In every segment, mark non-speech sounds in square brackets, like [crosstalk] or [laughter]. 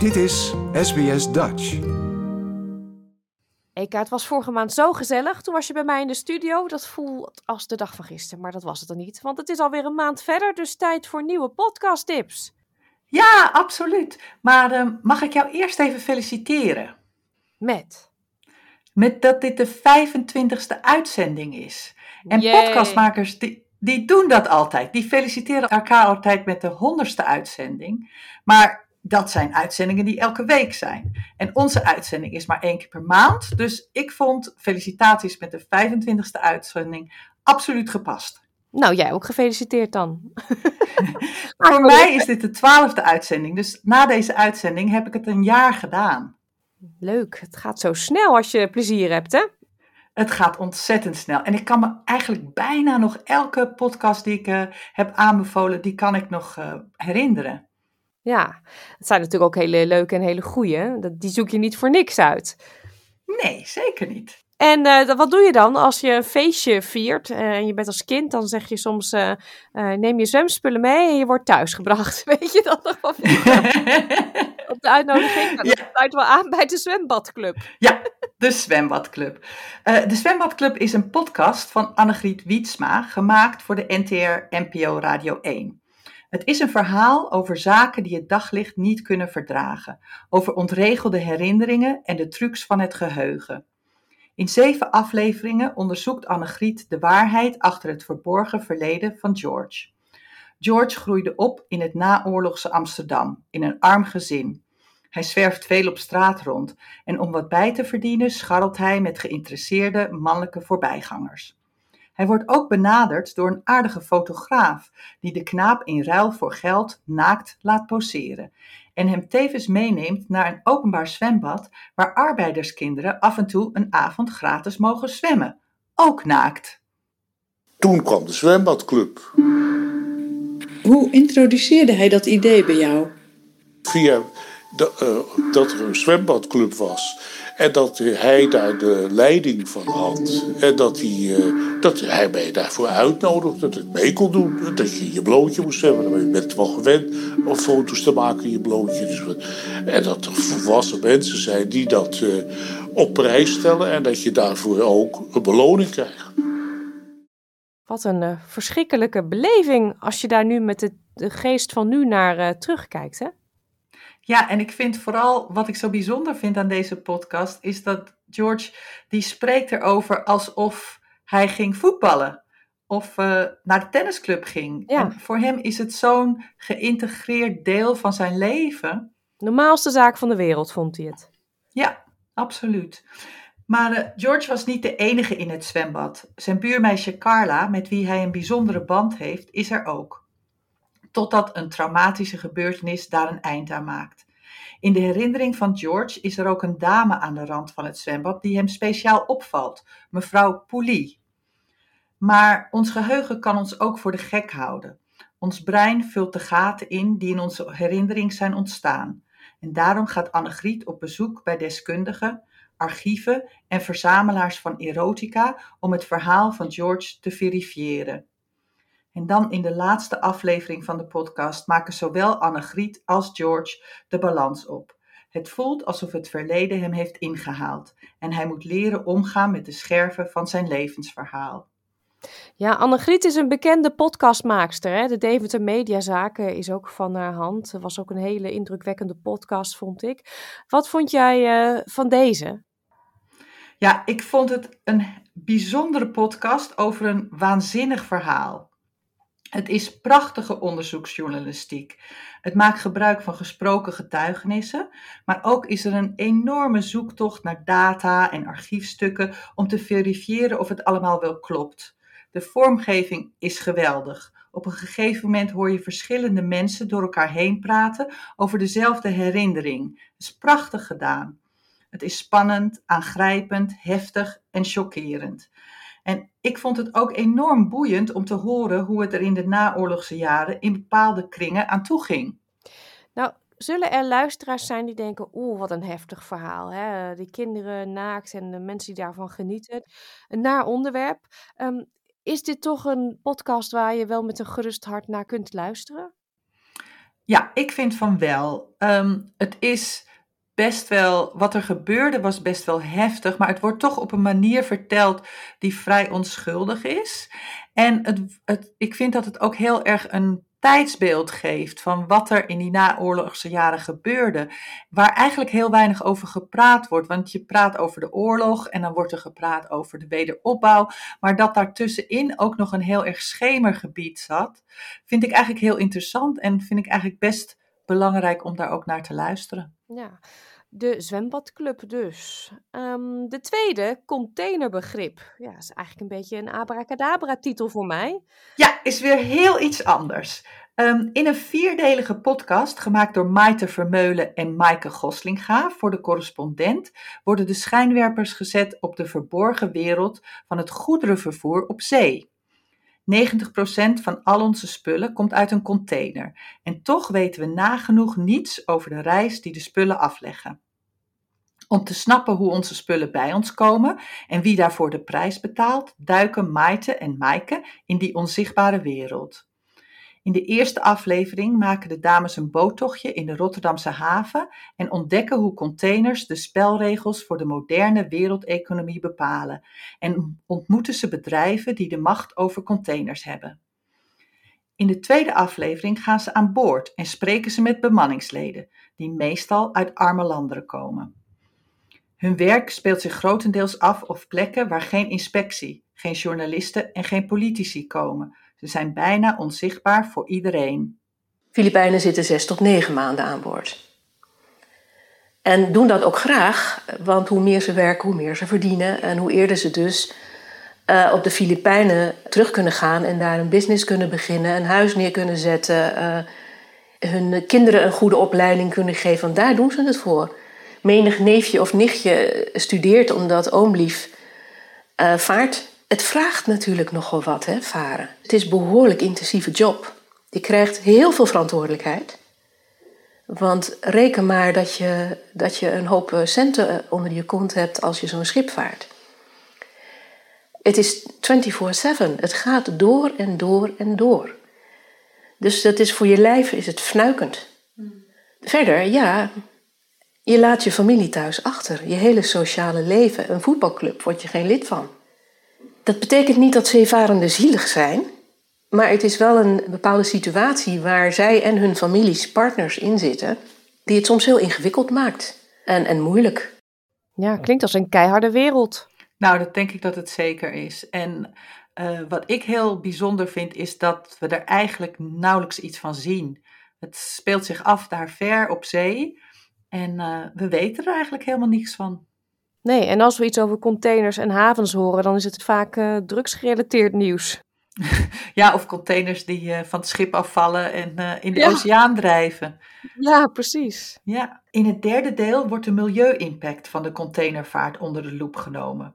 Dit is SBS Dutch. Eka, het was vorige maand zo gezellig. Toen was je bij mij in de studio. Dat voelt als de dag van gisteren, maar dat was het dan niet. Want het is alweer een maand verder, dus tijd voor nieuwe podcast tips. Ja, absoluut. Maar uh, mag ik jou eerst even feliciteren? Met? Met dat dit de 25ste uitzending is. En Yay. podcastmakers die, die doen dat altijd. Die feliciteren elkaar altijd met de 100ste uitzending. Maar dat zijn uitzendingen die elke week zijn. En onze uitzending is maar één keer per maand. Dus ik vond felicitaties met de 25ste uitzending absoluut gepast. Nou, jij ook gefeliciteerd dan. [laughs] Voor mij is dit de twaalfde uitzending. Dus na deze uitzending heb ik het een jaar gedaan. Leuk, het gaat zo snel als je plezier hebt, hè? Het gaat ontzettend snel. En ik kan me eigenlijk bijna nog elke podcast die ik uh, heb aanbevolen, die kan ik nog uh, herinneren. Ja, het zijn natuurlijk ook hele leuke en hele goeie. Die zoek je niet voor niks uit. Nee, zeker niet. En uh, wat doe je dan als je een feestje viert en je bent als kind? Dan zeg je soms, neem je zwemspullen mee en je wordt thuisgebracht. [laughs] Weet je dat nog wel? [laughs] Op de uitnodiging, nou, dat ja. sluit wel aan bij de zwembadclub. Ja, de Zwembadclub. De Zwembadclub is een podcast van Annegriet Wietsma, gemaakt voor de NTR NPO Radio 1. Het is een verhaal over zaken die het daglicht niet kunnen verdragen, over ontregelde herinneringen en de trucs van het geheugen. In zeven afleveringen onderzoekt Annegriet de waarheid achter het verborgen verleden van George. George groeide op in het naoorlogse Amsterdam, in een arm gezin. Hij zwerft veel op straat rond en om wat bij te verdienen scharrelt hij met geïnteresseerde mannelijke voorbijgangers. Hij wordt ook benaderd door een aardige fotograaf die de knaap in ruil voor geld naakt laat poseren en hem tevens meeneemt naar een openbaar zwembad waar arbeiderskinderen af en toe een avond gratis mogen zwemmen, ook naakt. Toen kwam de zwembadclub. Hoe introduceerde hij dat idee bij jou? Via de, uh, dat er een zwembadclub was. En dat hij daar de leiding van had. En dat hij, uh, dat hij mij daarvoor uitnodigde. Dat ik mee kon doen. Dat je je blootje moest hebben. Je bent wel gewend om foto's te maken in je blootje. Dus, en dat er volwassen mensen zijn die dat uh, op prijs stellen. En dat je daarvoor ook een beloning krijgt. Wat een verschrikkelijke beleving als je daar nu met de, de geest van nu naar terugkijkt, hè? Ja, en ik vind vooral wat ik zo bijzonder vind aan deze podcast, is dat George, die spreekt erover alsof hij ging voetballen. Of uh, naar de tennisclub ging. Ja. En voor hem is het zo'n geïntegreerd deel van zijn leven. Normaalste zaak van de wereld, vond hij het. Ja, absoluut. Maar uh, George was niet de enige in het zwembad. Zijn buurmeisje Carla, met wie hij een bijzondere band heeft, is er ook totdat een traumatische gebeurtenis daar een eind aan maakt. In de herinnering van George is er ook een dame aan de rand van het zwembad die hem speciaal opvalt, mevrouw Poulie. Maar ons geheugen kan ons ook voor de gek houden. Ons brein vult de gaten in die in onze herinnering zijn ontstaan. En daarom gaat Annegriet op bezoek bij deskundigen, archieven en verzamelaars van erotica om het verhaal van George te verifiëren. En dan in de laatste aflevering van de podcast maken zowel Annegriet als George de balans op. Het voelt alsof het verleden hem heeft ingehaald en hij moet leren omgaan met de scherven van zijn levensverhaal. Ja, Annegriet is een bekende podcastmaakster. Hè? De Deventer Mediazaken is ook van haar hand. Het was ook een hele indrukwekkende podcast, vond ik. Wat vond jij uh, van deze? Ja, ik vond het een bijzondere podcast over een waanzinnig verhaal. Het is prachtige onderzoeksjournalistiek. Het maakt gebruik van gesproken getuigenissen, maar ook is er een enorme zoektocht naar data en archiefstukken om te verifiëren of het allemaal wel klopt. De vormgeving is geweldig. Op een gegeven moment hoor je verschillende mensen door elkaar heen praten over dezelfde herinnering. Het is prachtig gedaan. Het is spannend, aangrijpend, heftig en chockerend. En ik vond het ook enorm boeiend om te horen hoe het er in de naoorlogse jaren in bepaalde kringen aan toe ging. Nou, zullen er luisteraars zijn die denken: oeh, wat een heftig verhaal. Hè? Die kinderen naakt en de mensen die daarvan genieten. Een naar onderwerp. Um, is dit toch een podcast waar je wel met een gerust hart naar kunt luisteren? Ja, ik vind van wel. Ehm, het is best wel, wat er gebeurde was best wel heftig, maar het wordt toch op een manier verteld die vrij onschuldig is. En het, het, ik vind dat het ook heel erg een tijdsbeeld geeft van wat er in die naoorlogse jaren gebeurde, waar eigenlijk heel weinig over gepraat wordt. Want je praat over de oorlog en dan wordt er gepraat over de wederopbouw, maar dat daartussenin ook nog een heel erg schemergebied zat, vind ik eigenlijk heel interessant en vind ik eigenlijk best belangrijk om daar ook naar te luisteren. Ja, de zwembadclub dus. Ehm, de tweede, containerbegrip. Ja, is eigenlijk een beetje een abracadabra-titel voor mij. Ja, is weer heel iets anders. Ehm, in een vierdelige podcast, gemaakt door Maite Vermeulen en Maaike Goslinga voor de correspondent, worden de schijnwerpers gezet op de verborgen wereld van het goederenvervoer op zee. 90% van al onze spullen komt uit een container. En toch weten we nagenoeg niets over de reis die de spullen afleggen. Om te snappen hoe onze spullen bij ons komen en wie daarvoor de prijs betaalt, duiken Maite en Maaike in die onzichtbare wereld. In de eerste aflevering maken de dames een boottochtje in de Rotterdamse haven en ontdekken hoe containers de spelregels voor de moderne wereldeconomie bepalen en ontmoeten ze bedrijven die de macht over containers hebben. In de tweede aflevering gaan ze aan boord en spreken ze met bemanningsleden, die meestal uit arme landen komen. Hun werk speelt zich grotendeels af op plekken waar geen inspectie, geen journalisten en geen politici komen, ze zijn bijna onzichtbaar voor iedereen. Filipijnen zitten zes tot negen maanden aan boord. En doen dat ook graag, want hoe meer ze werken, hoe meer ze verdienen. En hoe eerder ze dus uh, op de Filipijnen terug kunnen gaan en daar een business kunnen beginnen, een huis neer kunnen zetten, uh, hun kinderen een goede opleiding kunnen geven, daar doen ze het voor. Menig neefje of nichtje studeert omdat oomlief uh, vaart het vraagt natuurlijk nogal wat, hè, varen. Het is een behoorlijk intensieve job. Je krijgt heel veel verantwoordelijkheid. Want reken maar dat je, dat je een hoop eh, centen eh, onder je kont hebt als je zo'n schip vaart. Het is 24-7. Het gaat door en door en door. Dus dat is voor je lijf is het fnuikend. Verder, ja, je laat je familie thuis achter. Je hele sociale leven. Een voetbalclub word je geen lid van. Dat betekent niet dat zeevarenden zielig zijn, maar het is wel een bepaalde situatie waar zij en hun families, partners in zitten, die het soms heel ingewikkeld maakt en, en moeilijk. Ja, klinkt als een keiharde wereld. Nou, dat denk ik dat het zeker is. En uh, wat ik heel bijzonder vind, is dat we er eigenlijk nauwelijks iets van zien. Het speelt zich af daar ver op zee en uh, we weten er eigenlijk helemaal niets van. Nee, en als we iets over containers en havens horen, dan is het vaak uh, drugsgerelateerd nieuws. [laughs] ja, of containers die uh, van het schip afvallen en uh, in de ja. oceaan drijven. Ja, precies. Ja, in het derde deel wordt de milieu-impact van de containervaart onder de loep genomen.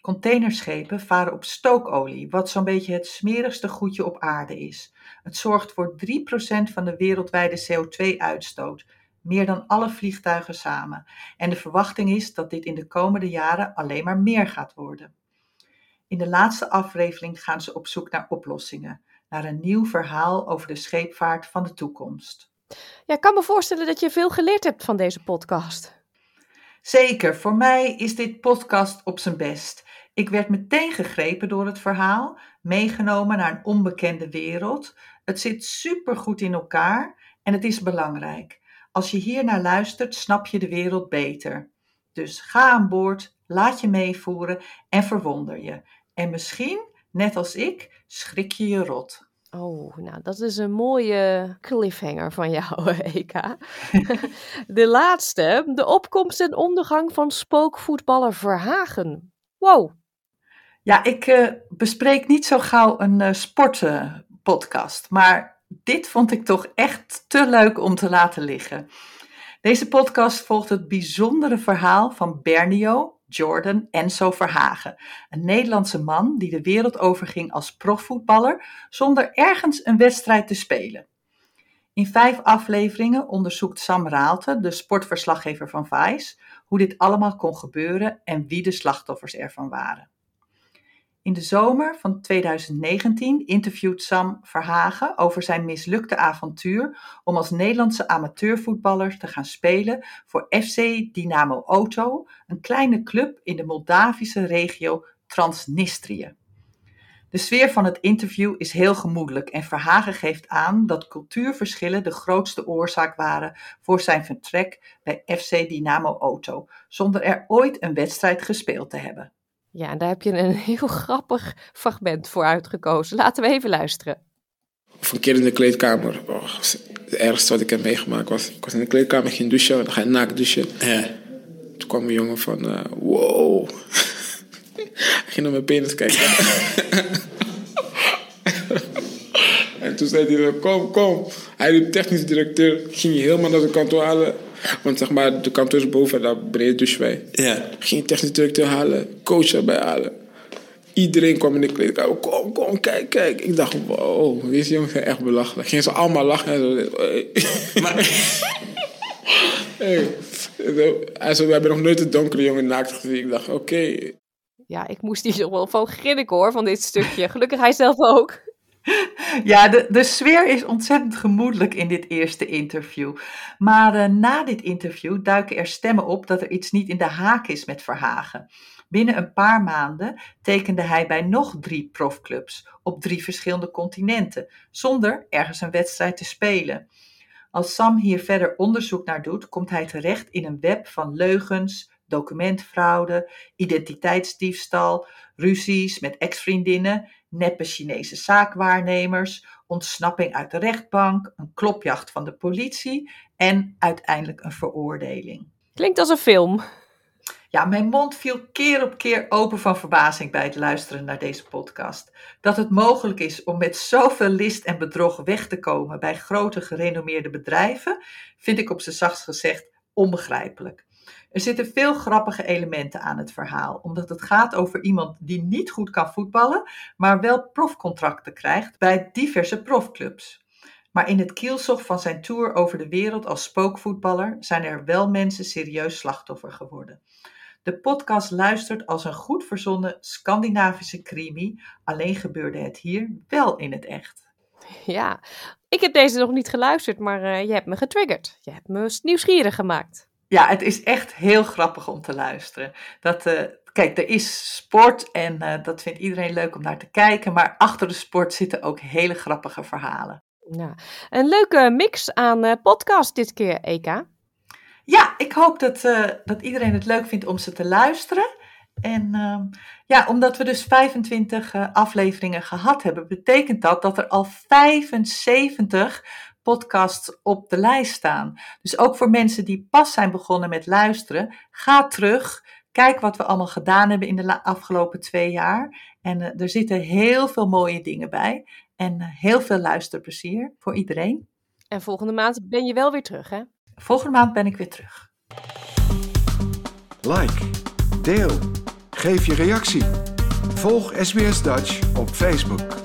Containerschepen varen op stookolie, wat zo'n beetje het smerigste goedje op aarde is. Het zorgt voor 3% van de wereldwijde CO2-uitstoot meer dan alle vliegtuigen samen. En de verwachting is dat dit in de komende jaren alleen maar meer gaat worden. In de laatste aflevering gaan ze op zoek naar oplossingen, naar een nieuw verhaal over de scheepvaart van de toekomst. Ja, ik kan me voorstellen dat je veel geleerd hebt van deze podcast. Zeker, voor mij is dit podcast op zijn best. Ik werd meteen gegrepen door het verhaal, meegenomen naar een onbekende wereld. Het zit supergoed in elkaar en het is belangrijk. Als je hier naar luistert, snap je de wereld beter. Dus ga aan boord, laat je meevoeren en verwonder je. En misschien, net als ik, schrik je je rot. Oh, nou, dat is een mooie cliffhanger van jou, [laughs] Eka. [laughs] de laatste, de opkomst en ondergang van spookvoetballer Verhagen. Wow. Ja, ik uh, bespreek niet zo gauw een uh, sportpodcast, maar dit vond ik toch echt te leuk om te laten liggen. Deze podcast volgt het bijzondere verhaal van Bernio Jordan Enzo Verhagen, een Nederlandse man die de wereld overging als profvoetballer zonder ergens een wedstrijd te spelen. In vijf afleveringen onderzoekt Sam Raalte, de sportverslaggever van Vice, hoe dit allemaal kon gebeuren en wie de slachtoffers ervan waren. In de zomer van 2019 interviewt Sam Verhagen over zijn mislukte avontuur om als Nederlandse amateurvoetballer te gaan spelen voor FC Dynamo Auto, een kleine club in de Moldavische regio Transnistrië. De sfeer van het interview is heel gemoedelijk en Verhagen geeft aan dat cultuurverschillen de grootste oorzaak waren voor zijn vertrek bij FC Dynamo Auto, zonder er ooit een wedstrijd gespeeld te hebben. Ja, en daar heb je een [laughs] heel grappig fragment voor uitgekozen. Laten we even luisteren. Of een keer in de kleedkamer. Oh, het ergste wat ik heb meegemaakt was... Ik was in de kleedkamer, ging douchen. Dan ga je naakt douchen. Ja. Toen kwam een jongen van... eh, wow. [laughs] Hij ging naar mijn penis kijken. [laughs] en toen zei hij... Kom, kom. Hij riep technisch directeur. Ging je helemaal naar de kantoor halen. Want zeg maar, de kantoor is boven en daar beneden douchen wij. Ja. Je technisch directeur halen. Coach erbij halen. Iedereen kwam in de kleedkamer. Kom, kom, kijk, kijk. Ik dacht, wow, deze jongens zijn echt belachelijk. Gingen ze allemaal lachen en zo. [laughs] [laughs] Hey. Maar, Hey. We hebben nog nooit een donkere jongen naakt gezien. Ik dacht, oké. Ja, ik moest hier toch wel van grinniken hoor, van dit stukje. Gelukkig hij zelf ook. [laughs] Ja, de, de sfeer is ontzettend gemoedelijk in dit eerste interview. Maar eh, na dit interview duiken er stemmen op dat er iets niet in de haak is met Verhagen. Binnen een paar maanden tekende hij bij nog drie profclubs op drie verschillende continenten, zonder ergens een wedstrijd te spelen. Als Sam hier verder onderzoek naar doet, komt hij terecht in een web van leugens, documentfraude, identiteitsdiefstal, ruzies met ex-vriendinnen, neppe Chinese zaakwaarnemers, ontsnapping uit de rechtbank, een klopjacht van de politie en uiteindelijk een veroordeling. Klinkt als een film. Ja, mijn mond viel keer op keer open van verbazing bij het luisteren naar deze podcast. Dat het mogelijk is om met zoveel list en bedrog weg te komen bij grote gerenommeerde bedrijven, vind ik op z'n zachtst gezegd onbegrijpelijk. Er zitten veel grappige elementen aan het verhaal, omdat het gaat over iemand die niet goed kan voetballen, maar wel profcontracten krijgt bij diverse profclubs. Maar in het kielzog van zijn tour over de wereld als spookvoetballer zijn er wel mensen serieus slachtoffer geworden. De podcast luistert als een goed verzonnen Scandinavische crimi, alleen gebeurde het hier wel in het echt. Ja, ik heb deze nog niet geluisterd, maar eh, je hebt me getriggerd. Je hebt me nieuwsgierig gemaakt. Ja, het is echt heel grappig om te luisteren. Dat, eh, kijk, er is sport en eh, dat vindt iedereen leuk om naar te kijken, maar achter de sport zitten ook hele grappige verhalen. Ja, een leuke mix aan eh, podcast dit keer, Eka. Ja, ik hoop dat, dat iedereen het leuk vindt om ze te luisteren. En ehm, ja, omdat we dus 25 eh, afleveringen gehad hebben, betekent dat dat er al 75 podcasts op de lijst staan. Dus ook voor mensen die pas zijn begonnen met luisteren, ga terug. Kijk wat we allemaal gedaan hebben in de afgelopen twee jaar. En eh, er zitten heel veel mooie dingen bij. En eh, heel veel luisterplezier voor iedereen. En volgende maand ben je wel weer terug, hè? Volgende maand ben ik weer terug. Like, deel, geef je reactie. Volg SBS Dutch op Facebook.